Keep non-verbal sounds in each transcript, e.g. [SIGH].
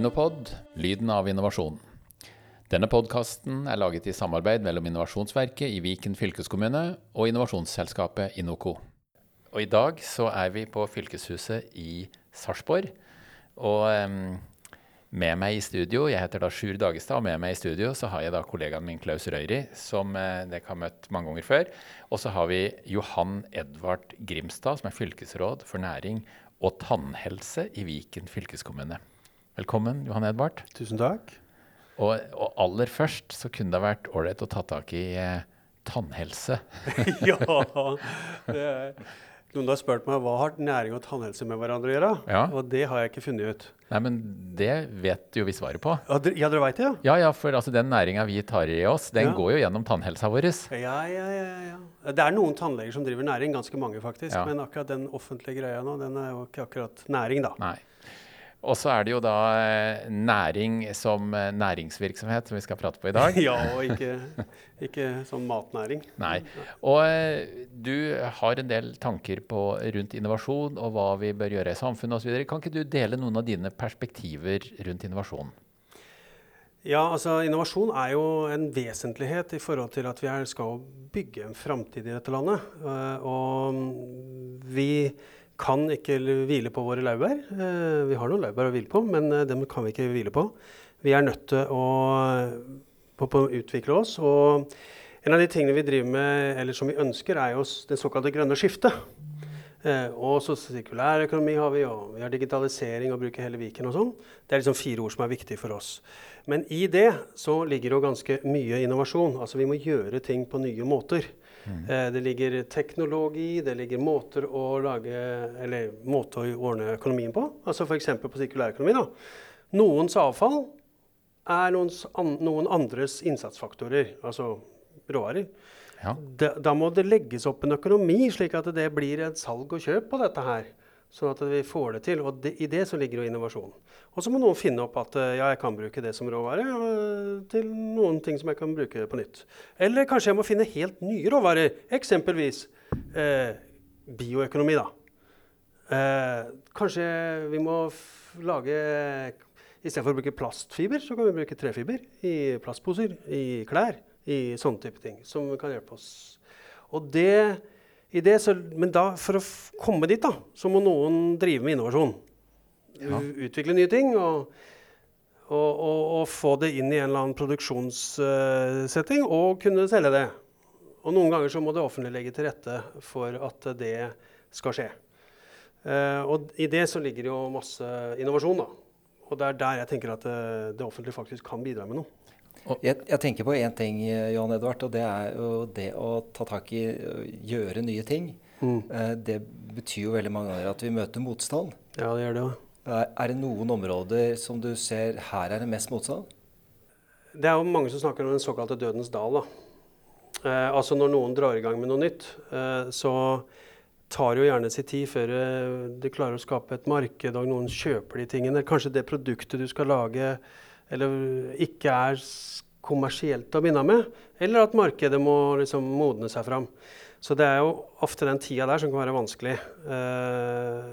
Innopod lyden av innovasjon. Denne podkasten er laget i samarbeid mellom Innovasjonsverket i Viken fylkeskommune og innovasjonsselskapet Inoco. Og I dag så er vi på fylkeshuset i Sarpsborg. Og um, med meg i studio, jeg heter da Sjur Dagestad, og med meg i studio så har jeg da kollegaen min Klaus Røyri, som eh, dere har møtt mange ganger før. Og så har vi Johan Edvard Grimstad, som er fylkesråd for næring og tannhelse i Viken fylkeskommune. Velkommen, Johan Edvard. Tusen takk. Og, og aller først så kunne det vært ålreit å ta tak i eh, tannhelse. [LAUGHS] ja, er noen har spurt meg hva har næring og tannhelse med hverandre å gjøre. Ja. Og det har jeg ikke funnet ut. Nei, men det vet jo vi svaret på. Ja, dere, ja, dere vet det, ja? Ja, ja, for altså, den næringa vi tar i oss, den Ja. går jo gjennom tannhelsa vår. Ja, ja, ja, ja. Det er noen tannleger som driver næring, ganske mange faktisk. Men akkurat den offentlige greia nå, den er jo ikke akkurat næring, da. Nei. Og så er det jo da eh, næring som eh, næringsvirksomhet som vi skal prate på i dag. [LAUGHS] ja, og ikke, ikke sånn matnæring. Nei. Og eh, du har en del tanker på, rundt innovasjon og hva vi bør gjøre i samfunnet osv. Kan ikke du dele noen av dine perspektiver rundt innovasjon? Ja, altså innovasjon er jo en vesentlighet i forhold til at vi er, skal bygge en framtid i dette landet. Og vi kan ikke hvile på våre laurbær. Eh, vi har noen laurbær å hvile på, men eh, dem kan vi ikke hvile på. Vi er nødt til å, på, på utvikle oss. Og en av de tingene vi driver med, eller som vi ønsker, er jo det såkalte grønne skiftet. Eh, og så sirkulær økonomi har vi, og vi har digitalisering og bruker hele Viken og sånn. Det er liksom fire ord som er viktige for oss. Men i det så ligger jo ganske mye innovasjon. Altså vi må gjøre ting på nye måter. Eh, det ligger teknologi, det ligger måter å lage Eller måter å ordne økonomien på. Altså f.eks. på sirkulærøkonomi. da. Noens avfall er noens an, noen andres innsatsfaktorer, altså råvarer. Ja. Da, da må det legges opp en økonomi, slik at det blir et salg og kjøp på dette her. Sånn at vi får det til. Og det, i det så ligger jo innovasjon. Og så må noen finne opp at eh, ja, jeg kan bruke det som råvare til noen ting som jeg kan bruke på nytt. Eller kanskje jeg må finne helt nye råvarer. Eksempelvis eh, bioøkonomi, da. Eh, kanskje vi må lage Istedenfor å bruke plastfiber, så kan vi bruke trefiber i plastposer, i klær, i sånne type ting. Som kan hjelpe oss. Og det, det så, men da, for å komme dit, da, så må noen drive med innovasjon. Ja. Utvikle nye ting. og og, og, og få det inn i en eller annen produksjonssetting og kunne selge det. Og noen ganger så må det offentlige legge til rette for at det skal skje. Uh, og i det så ligger det jo masse innovasjon, da. Og det er der jeg tenker at det, det offentlige faktisk kan bidra med noe. Jeg, jeg tenker på én ting, eh, Johan Edvard, og det er jo det å ta tak i å gjøre nye ting. Mm. Det betyr jo veldig mange ganger at vi møter motstand. Ja, det gjør det. Er, er det noen områder som du ser her er det mest motstand? Det er jo mange som snakker om den såkalte dødens dal. da. Eh, altså når noen drar i gang med noe nytt, eh, så tar det jo gjerne sin tid før eh, de klarer å skape et marked, og noen kjøper de tingene. Kanskje det produktet du skal lage eller ikke er kommersielt å begynne med. Eller at markedet må liksom modne seg fram. Så det er jo ofte den tida der som kan være vanskelig. Eh,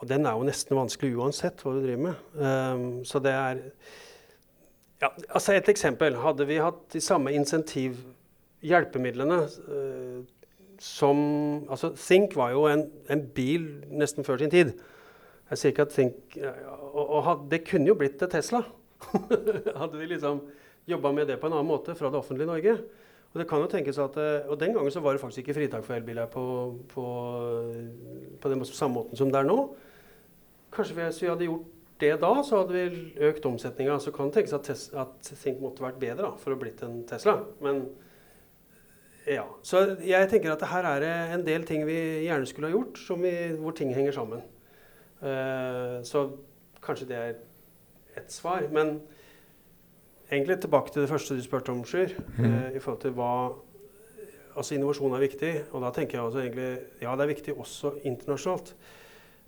og den er jo nesten vanskelig uansett hva du driver med. Eh, så det er ja, altså Et eksempel. Hadde vi hatt de samme insentivhjelpemidlene eh, som altså Think var jo en, en bil nesten før sin tid. Jeg sier ikke at Think og, og had- Det kunne jo blitt et Tesla. [LAUGHS] hadde vi liksom jobba med det på en annen måte fra det offentlige Norge. Og det kan jo tenkes at, eh, og Den gangen så var det faktisk ikke fritak for elbiler på, på, på den samme måten som det er nå. Kanskje hvis vi hadde gjort det da, så hadde vi økt omsetninga. Så kan det tenkes at, tes, at ting måtte vært bedre da, for å blitt en Tesla. Men ja. Så jeg tenker at her er det en del ting vi gjerne skulle ha gjort, vi, hvor ting henger sammen. Uh, så kanskje det er ett svar. Men egentlig tilbake til det første du spurte om, Sjur. eh, I forhold til hva Altså innovasjon er viktig, og da tenker jeg også egentlig Ja, det er viktig også internasjonalt.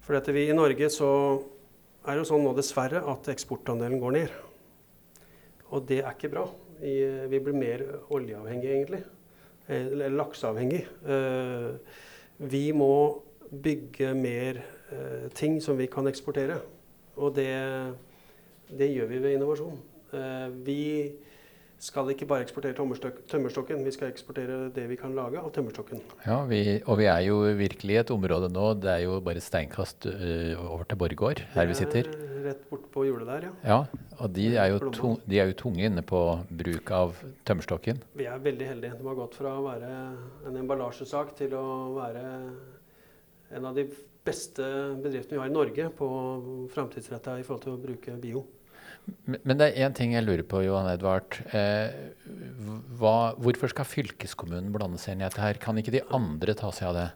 For at vi i Norge så er det jo sånn nå dessverre at eksportandelen går ned. Og det er ikke bra. I, vi blir mer oljeavhengig, egentlig. Eh, Eller lakseavhengig. Eh, vi må bygge mer eh, ting som vi kan eksportere. Og det, det gjør vi ved innovasjon. Eh, vi skal ikke bare eksportere tømmerstokken, vi skal eksportere det vi kan lage av tømmerstokken. Ja, vi, og vi er jo virkelig i et område nå, det er jo bare steinkast uh, over til Borregaard, her vi sitter. Rett bort på hjulet der, ja. Ja, Og de er, jo tung, de er jo tunge inne på bruk av tømmerstokken. Vi er veldig heldige. De har gått fra å være en emballasjesak til å være en av de beste bedriftene vi har i Norge på framtidsretta i forhold til å bruke bio. Men det er én ting jeg lurer på, Johan Edvard. Eh, hva, hvorfor skal fylkeskommunen blande seg inn i dette her? Kan ikke de andre ta seg av det?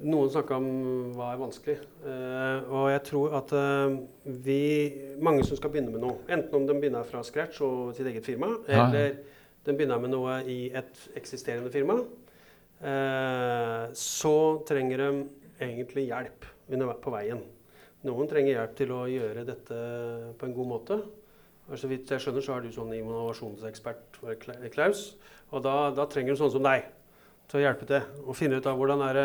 Noen snakka om hva er vanskelig. Eh, og jeg tror at eh, vi Mange som skal begynne med noe, enten om de begynner fra scratch og sitt eget firma, ja. eller de begynner med noe i et eksisterende firma, eh, så trenger de egentlig hjelp på veien. Noen trenger hjelp til å gjøre dette på en god måte. Så vidt jeg skjønner, så er du sånn innovasjonsekspert, Klaus. Og da, da trenger du sånne som deg til å hjelpe til. Og finne ut av hvordan, er,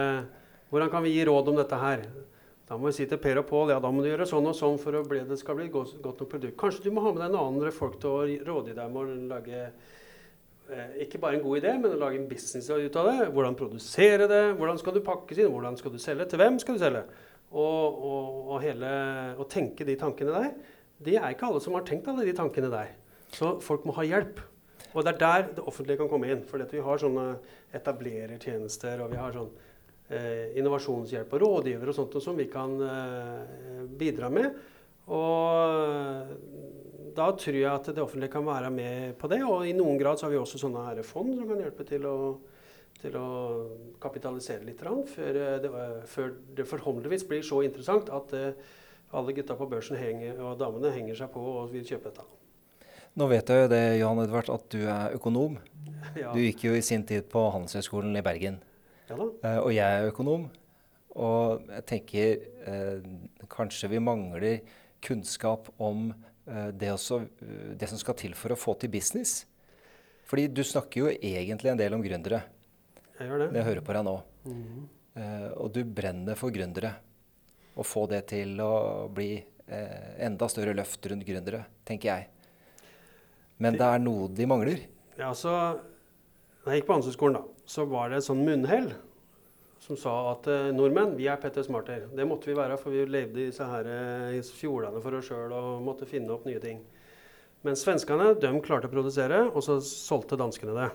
hvordan kan vi gi råd om dette her. Da må vi si til Per og Pål ja, da må du gjøre sånn og sånn for at det skal bli godt, godt nok produkt. Kanskje du må ha med deg noen andre folk til å råde deg med å lage eh, ikke bare en god idé, men å lage en business ut av det. Hvordan produsere det, hvordan skal du pakkes inn, hvordan skal du selge, til hvem skal du selge og, og, og, hele, og tenke de tankene der, det er ikke alle som har tenkt alle de tankene der. Så folk må ha hjelp. Og det er der det offentlige kan komme inn. For vi har sånne etablerertjenester, og vi har sånn eh, innovasjonshjelp og rådgivere og sånt som vi kan eh, bidra med. Og da tror jeg at det offentlige kan være med på det. Og i noen grad så har vi også sånne fond som kan hjelpe til å til å kapitalisere litt før eh, det, før det forhåpentligvis blir så interessant at eh, alle gutta på børsen henger, og damene henger seg på og vil kjøpe dette. Nå vet jeg jo det, Johan Edvard, at du er økonom. [LAUGHS] Ja. Du gikk jo i sin tid på Handelshøyskolen i Bergen. Ja da. Eh, og jeg er økonom. Og jeg tenker eh, kanskje vi mangler kunnskap om eh, det, også, det som skal til for å få til business. Fordi du snakker jo egentlig en del om gründere. Jeg gjør det. Jeg hører på deg nå. Mm uh, og du brenner for gründere. Å få det til å bli eh, enda større løft rundt gründere, tenker jeg. Men det er noe de mangler. Ja, så Da jeg gikk på Handelshøyskolen, da, så var det et sånn munnhell som sa at eh, nordmenn, vi er Petter Smarter. Det måtte vi være, for vi levde i disse her, i fjordene for oss sjøl og måtte finne opp nye ting. Men svenskene de klarte å produsere, og så solgte danskene det.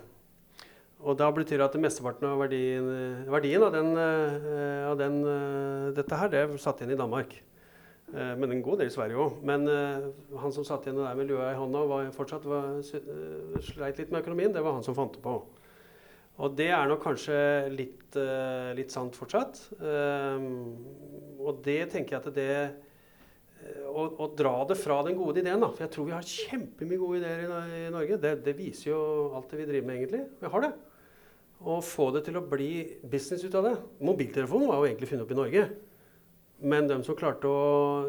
Og da betyr det at mesteparten av verdien, verdien av, den, eh, av den, eh, dette her, det er satt igjen i Danmark. Eh, men en god del i Sverige òg. Men han som satt igjen der med lua i hånda og fortsatt var, sleit litt med økonomien, det var han som fant det på. Og det er nok kanskje litt, litt sant fortsatt. Og det tenker jeg at det å, å, dra det fra den gode ideen. Da. For jeg tror vi har kjempemye gode ideer i, i Norge. Det, det, viser jo alt det vi driver med, egentlig. Vi har det og få det til å bli business ut av det. Mobiltelefonen var jo egentlig funnet opp i Norge. Men de som klarte å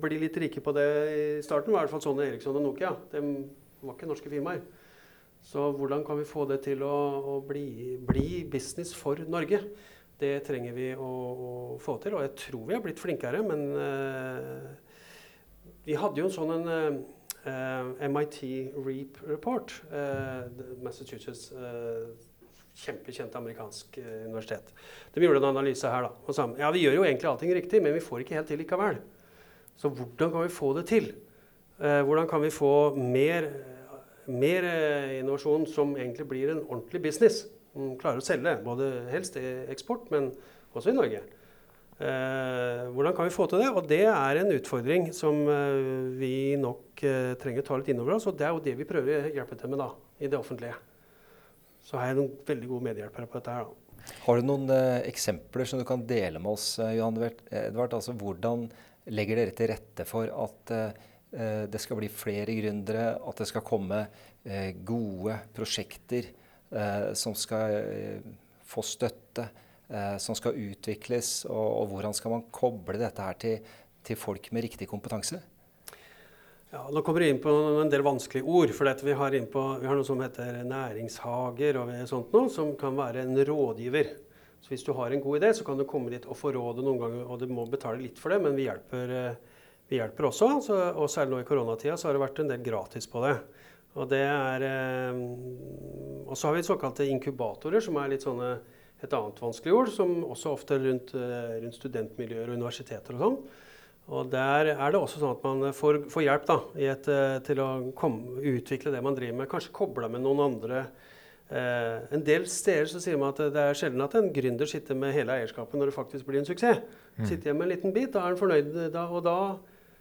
bli litt rike på det i starten, var i hvert fall Sonny Eriksson og Nokia. De var ikke norske firmaer. Så hvordan kan vi få det til å, å bli, bli, business for Norge? Det trenger vi å, å, få til, og jeg tror vi har blitt flinkere. Men uh, vi hadde jo en sånn en, uh, eh, MIT REAP-report, uh, Massachusetts kjempekjent amerikansk eh, universitet. De gjorde en analyse her. da, og sa ja, vi gjør jo egentlig allting riktig, men vi får ikke helt til likevel. Så hvordan kan vi få det til? Eh, hvordan kan vi få mer, mer eh, innovasjon som egentlig blir en ordentlig business? Som klarer å selge, både helst i eksport, men også i Norge. Hvordan kan vi få til det? Og det er en utfordring som vi nok trenger å ta litt inn over oss. Og det er jo det vi prøver å hjelpe til med da, i det offentlige så har jeg noen veldig gode medhjelpere på dette her. Da. Har du noen eh, eksempler som du kan dele med oss, eh, Johan Edvard? Altså, hvordan legger dere til rette for at eh, eh, det skal bli flere gründere, at det skal komme eh, gode prosjekter eh, som skal få støtte, som skal utvikles? Og, og, hvordan skal man koble dette her til, til folk med riktig kompetanse? Ja, Nå kommer vi inn på en del vanskelige ord. for vi har, på, vi, har noe som heter næringshager og sånt noe, som kan være en rådgiver. Så Hvis du har en god idé, så kan du komme dit og få rådet noen ganger. Og du må betale litt for det, men vi hjelper, vi hjelper også. Så, og særlig nå i koronatida så har det vært en del gratis på det. Og er eh, Og så har vi såkalte inkubatorer, som er litt sånne et annet vanskelig ord, som også ofte rundt, eh, rundt studentmiljøer og universiteter og sånn. Og der er det også sånn at man får, får hjelp da, et, eh, til å komme, utvikle det man driver med. Kanskje kobla med noen andre. Eh, en del steder så sier man at det er sjelden at en gründer sitter med hele eierskapet når det faktisk blir en suksess. Mm. Sitter igjen med en liten bit, da er en fornøyd, da, da,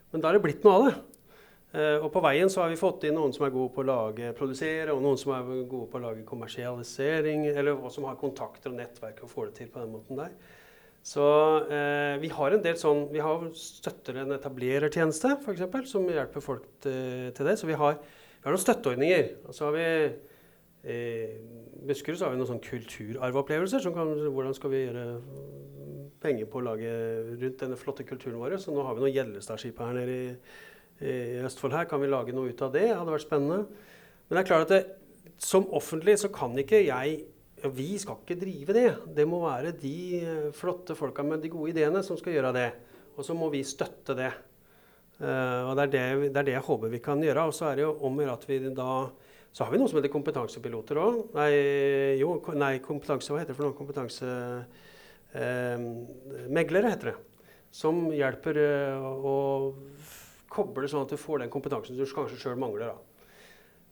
men da er det blitt noe av det. Eh, og på veien så har vi fått inn noen som er gode på å lage, produsere, og noen som er gode på å lage kommersialisering, eller som har kontakter og nettverk og får det til på den måten der. Så eh, vi har en del sånn Vi har støtter en etablerertjeneste, f.eks., som hjelper folk til, det. Så vi har, vi har noen støtteordninger. Og så har vi i Buskerud så har vi noen sånn kulturarvopplevelser. Som kan, hvordan skal vi gjøre penger på å lage rundt denne flotte kulturen vår? Så nå har vi noen Gjellestadskip her nede i, i, Østfold. her. Kan vi lage noe ut av det? Det hadde vært spennende. Men det er klart at det, som offentlig så kan ikke jeg ja, vi skal ikke drive det. Det må være de eh, flotte folka med de gode ideene som skal gjøre det. Og så må vi støtte det. Uh, og det er det, det er det, jeg håper vi kan gjøre. Og så er det jo om at vi da Så har vi noe som heter kompetansepiloter òg. Nei, jo, nei, kompetanse Hva heter det for noe? Kompetansemeglere, uh, heter det. Som hjelper uh, å koble sånn at du får den kompetansen du kanskje sjøl mangler. da.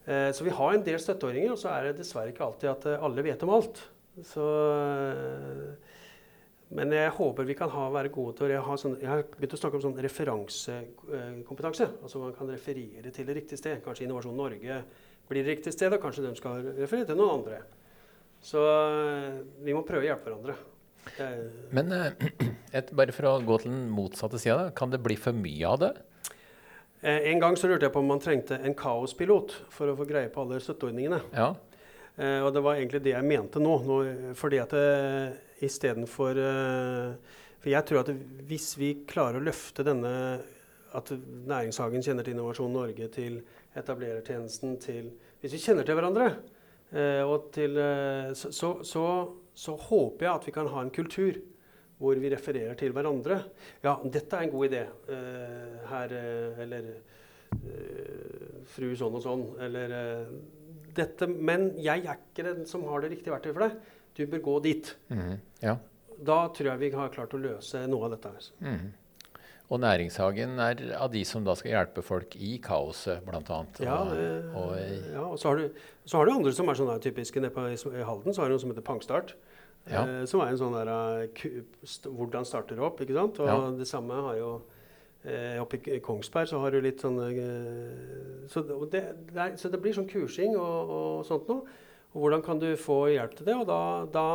Eh, så vi har en del støtteordninger, og så er det dessverre ikke alltid at eh, alle vet om alt. Så, eh, men jeg håper vi kan ha, være gode til å ha sånn, Jeg har begynt å snakke om sånn referansekompetanse. Altså man kan referere til det riktige sted. Kanskje Innovasjon Norge blir det riktige sted, og kanskje de skal referere til noen andre. Så vi må prøve å hjelpe hverandre. Men [CLEARS THROAT] et, bare for å gå til den motsatte sida, kan det bli for mye av det? Eh, en gang så lurte jeg på om man trengte en kaospilot for å få greie på alle støtteordningene. Ja. Eh, og det var egentlig det jeg mente nå. nå fordi at uh, istedenfor eh, For jeg tror at hvis vi klarer å løfte denne At Næringshagen kjenner til Innovasjon Norge, til etablerertjenesten, til Hvis vi kjenner til hverandre, og til, så, så, så, så håper jeg at vi kan ha en kultur hvor vi refererer til hverandre. Ja, dette er en god idé, uh, her uh, Eller uh, fru sånn og sånn. Eller dette Men jeg er ikke den som har det riktige verktøyet for deg. Du bør gå dit. Mm, ja. Da tror jeg vi har klart å løse noe av dette. Altså. Mm. Og Næringshagen er av de som da skal hjelpe folk i kaoset, bl.a. Ja, og, og, ja, og så har, du, så har du andre som er sånne typiske. Nede på, i Halden så har du noe som heter Pangstart. Ja. Eh, som er en sånn der uh, Hvordan starter du opp? ikke sant? Og ja. det samme har jo eh, Oppe i Kongsberg så har du litt sånn uh, så, det, det er, så, det, blir sånn kursing og, og sånt noe. Og hvordan kan du få hjelp til det? Og da, da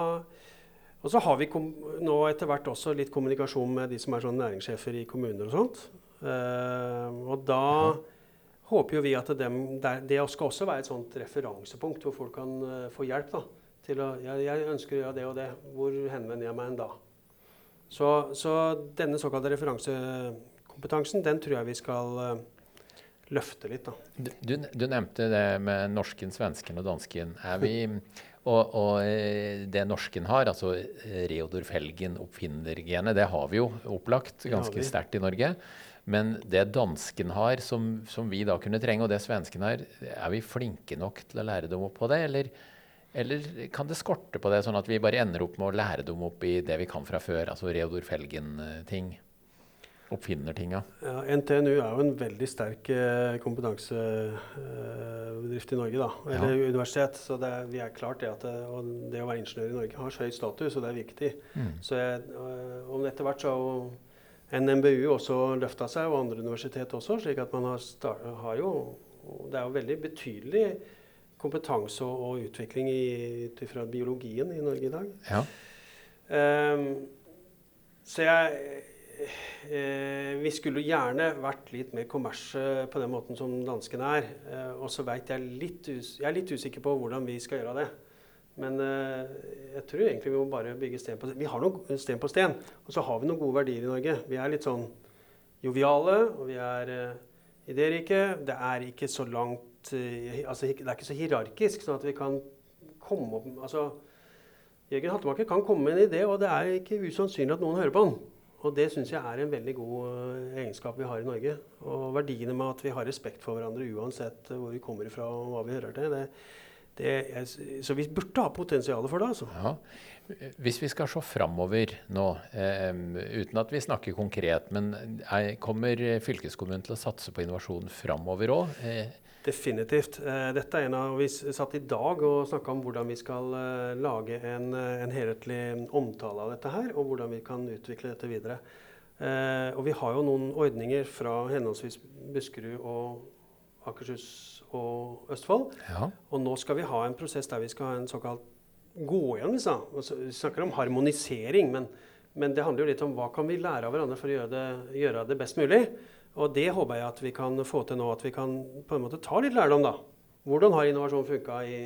og så har vi nå etter hvert også litt kommunikasjon med de som er sånn næringssjefer i kommuner og sånt. Eh, og da ja. håper jo vi at dem, det skal også være et sånt referansepunkt hvor folk kan uh, få hjelp. da til å jeg, jeg, ønsker å gjøre det og det. Hvor henvender jeg meg en da? Så, så denne såkalte referansekompetansen, den tror jeg vi skal uh, løfte litt. Da. Du, du, nevnte det med norsken, svensken og dansken. Er vi, [LAUGHS] og, og, eh, det norsken har, altså Reodor Felgen, oppfinnergenet, det har vi jo opplagt ganske sterkt i Norge. Men det dansken har, som, som, vi da kunne trenge, og det svensken har, er vi flinke nok til å lære dem opp på det? Eller eller kan det skorte på det, sånn at vi bare ender opp med å lære dem opp i det vi kan fra før? Altså Reodor Felgen-ting? Oppfinnertinga? Ja, NTNU er jo en veldig sterk eh, kompetansebedrift i Norge. da, Eller ja. universitet. Så det er, vi er klart det at det, det å være ingeniør i Norge har høy status, og det er viktig. Mm. Så jeg, om etter hvert så har NMBU også løfta seg, og andre universitet også. slik at man har, start, har jo Det er jo veldig betydelig kompetanse og, utvikling ut fra biologien i Norge i dag. Ja. Um, så jeg eh, Vi skulle gjerne vært litt mer kommersie på den måten som danskene er. Eh, og så veit jeg litt Jeg er litt usikker på hvordan vi skal gjøre det. Men eh, jeg tror egentlig vi må bare bygge sten på sten. Vi har noen sten på sten. Og så har vi noen gode verdier i Norge. Vi er litt sånn joviale, og vi er eh, idérike. Det er ikke så langt altså, Det er ikke så hierarkisk, sånn at vi kan komme opp altså, Jørgen Hattemaker kan komme med en idé, og det er ikke usannsynlig at noen hører på han. Og det syns jeg er en veldig god eh, egenskap vi har i Norge. Og verdiene med at vi har respekt for hverandre uansett hvor vi kommer fra og hva vi hører til. Det, det, er, så vi burde ha potensial for det, altså. Ja. Hvis vi skal se framover nå, eh, uten at vi snakker konkret, men er, kommer fylkeskommunen til å satse på innovasjon framover òg? Eh, Definitivt. Eh, dette er en av, Vi satt i dag og snakka om hvordan vi skal eh, lage en, eh, en helhetlig omtale av dette her, og hvordan vi kan utvikle dette videre. Eh, og vi har jo noen ordninger fra henholdsvis Buskerud og Akershus og Østfold. ja. Og nå skal vi ha en prosess der vi skal ha en såkalt gå igjen. Vi, vi snakker om harmonisering, men, men, det handler jo litt om hva kan vi lære av hverandre for å gjøre det, gjøre det best mulig. Og det håper jeg at vi kan få til nå, at vi kan på en måte ta litt lærdom, da. Hvordan har innovasjon funka i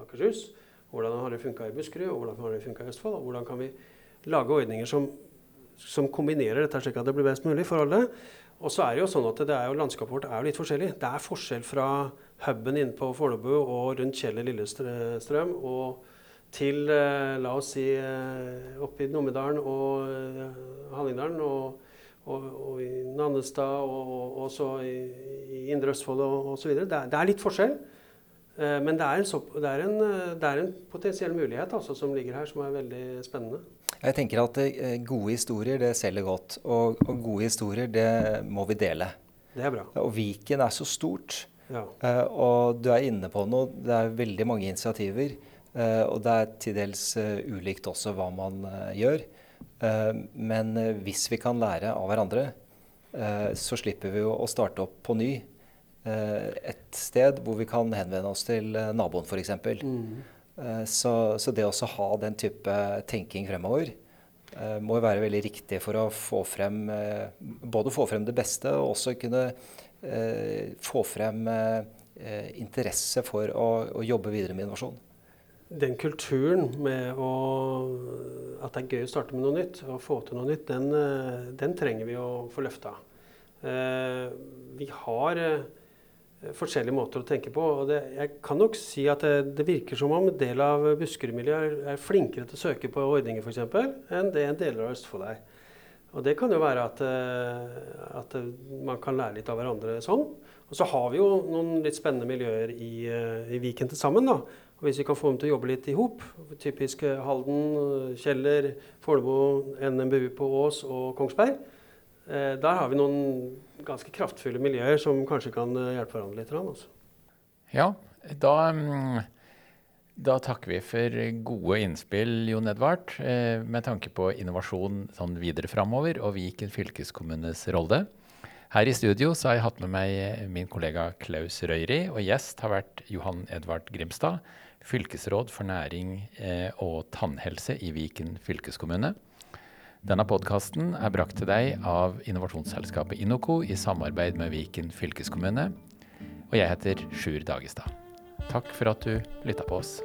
Akershus? Hvordan har det funka i Buskerud? Og hvordan har det funka i Østfold? Og hvordan kan vi lage ordninger som, som kombinerer dette slik at det blir best mulig for alle? Og så er det jo sånn at det er jo, landskapet vårt er jo litt forskjellig. Det er forskjell fra huben inne på Fornebu og rundt Kjeller Lillestrøm og til, eh, la oss si, eh, oppe i Numedalen og eh, Hallingdalen. og og, og, i Nannestad og, også i, i Indre Østfold og osv. Det, det er litt forskjell. Men det er, en, det, er en, det er, en, potensiell mulighet altså, som ligger her, som er veldig spennende. Jeg tenker at gode historier det selger godt. Og, og, gode historier det må vi dele. Det er bra. Og Viken er så stort. Ja. Og du er inne på noe. Det er veldig mange initiativer. Eh, og det er til dels uh, ulikt også hva man uh, gjør. Eh, men eh, hvis vi kan lære av hverandre, eh, så slipper vi jo å starte opp på ny et sted hvor vi kan henvende oss til naboen f.eks. Mm. Så, så det å ha den type tenking fremover må jo være veldig riktig for å få frem både få frem det beste og også kunne få frem interesse for å, å jobbe videre med innovasjon den kulturen med å, at det er gøy å starte med noe nytt og få til noe nytt, den, eh, den trenger vi å få løfta. Eh, vi har eh, forskjellige måter å tenke på. og det, Jeg kan nok si at det, det virker som om en del av Buskerud-miljøet er, er, flinkere til å søke på ordninger f.eks. enn det en deler av Østfold er. Og Det kan jo være at, at, man kan lære litt av hverandre sånn. Og så har vi jo noen litt spennende miljøer i, i Viken til sammen. da, og hvis vi kan få dem til å jobbe litt i hop, typisk Halden, Kjeller, Fornebu, NMBU på Ås og Kongsberg, eh, der har vi noen ganske kraftfulle miljøer som kanskje kan eh, hjelpe hverandre litt. Altså. Ja, da, mm, da, takker vi for gode innspill, Jon Edvard, eh, med tanke på innovasjon sånn videre framover og Viken fylkeskommunes rolle. Her i studio har jeg hatt med meg min kollega Klaus Røyri, og gjest har vært Johan Edvard Grimstad, fylkesråd for næring eh, og tannhelse i Viken fylkeskommune. Denne podkasten er brakt til deg av innovasjonsselskapet Inoco i samarbeid med Viken fylkeskommune. Og jeg heter Sjur Dagestad. Takk for at du lytta på oss.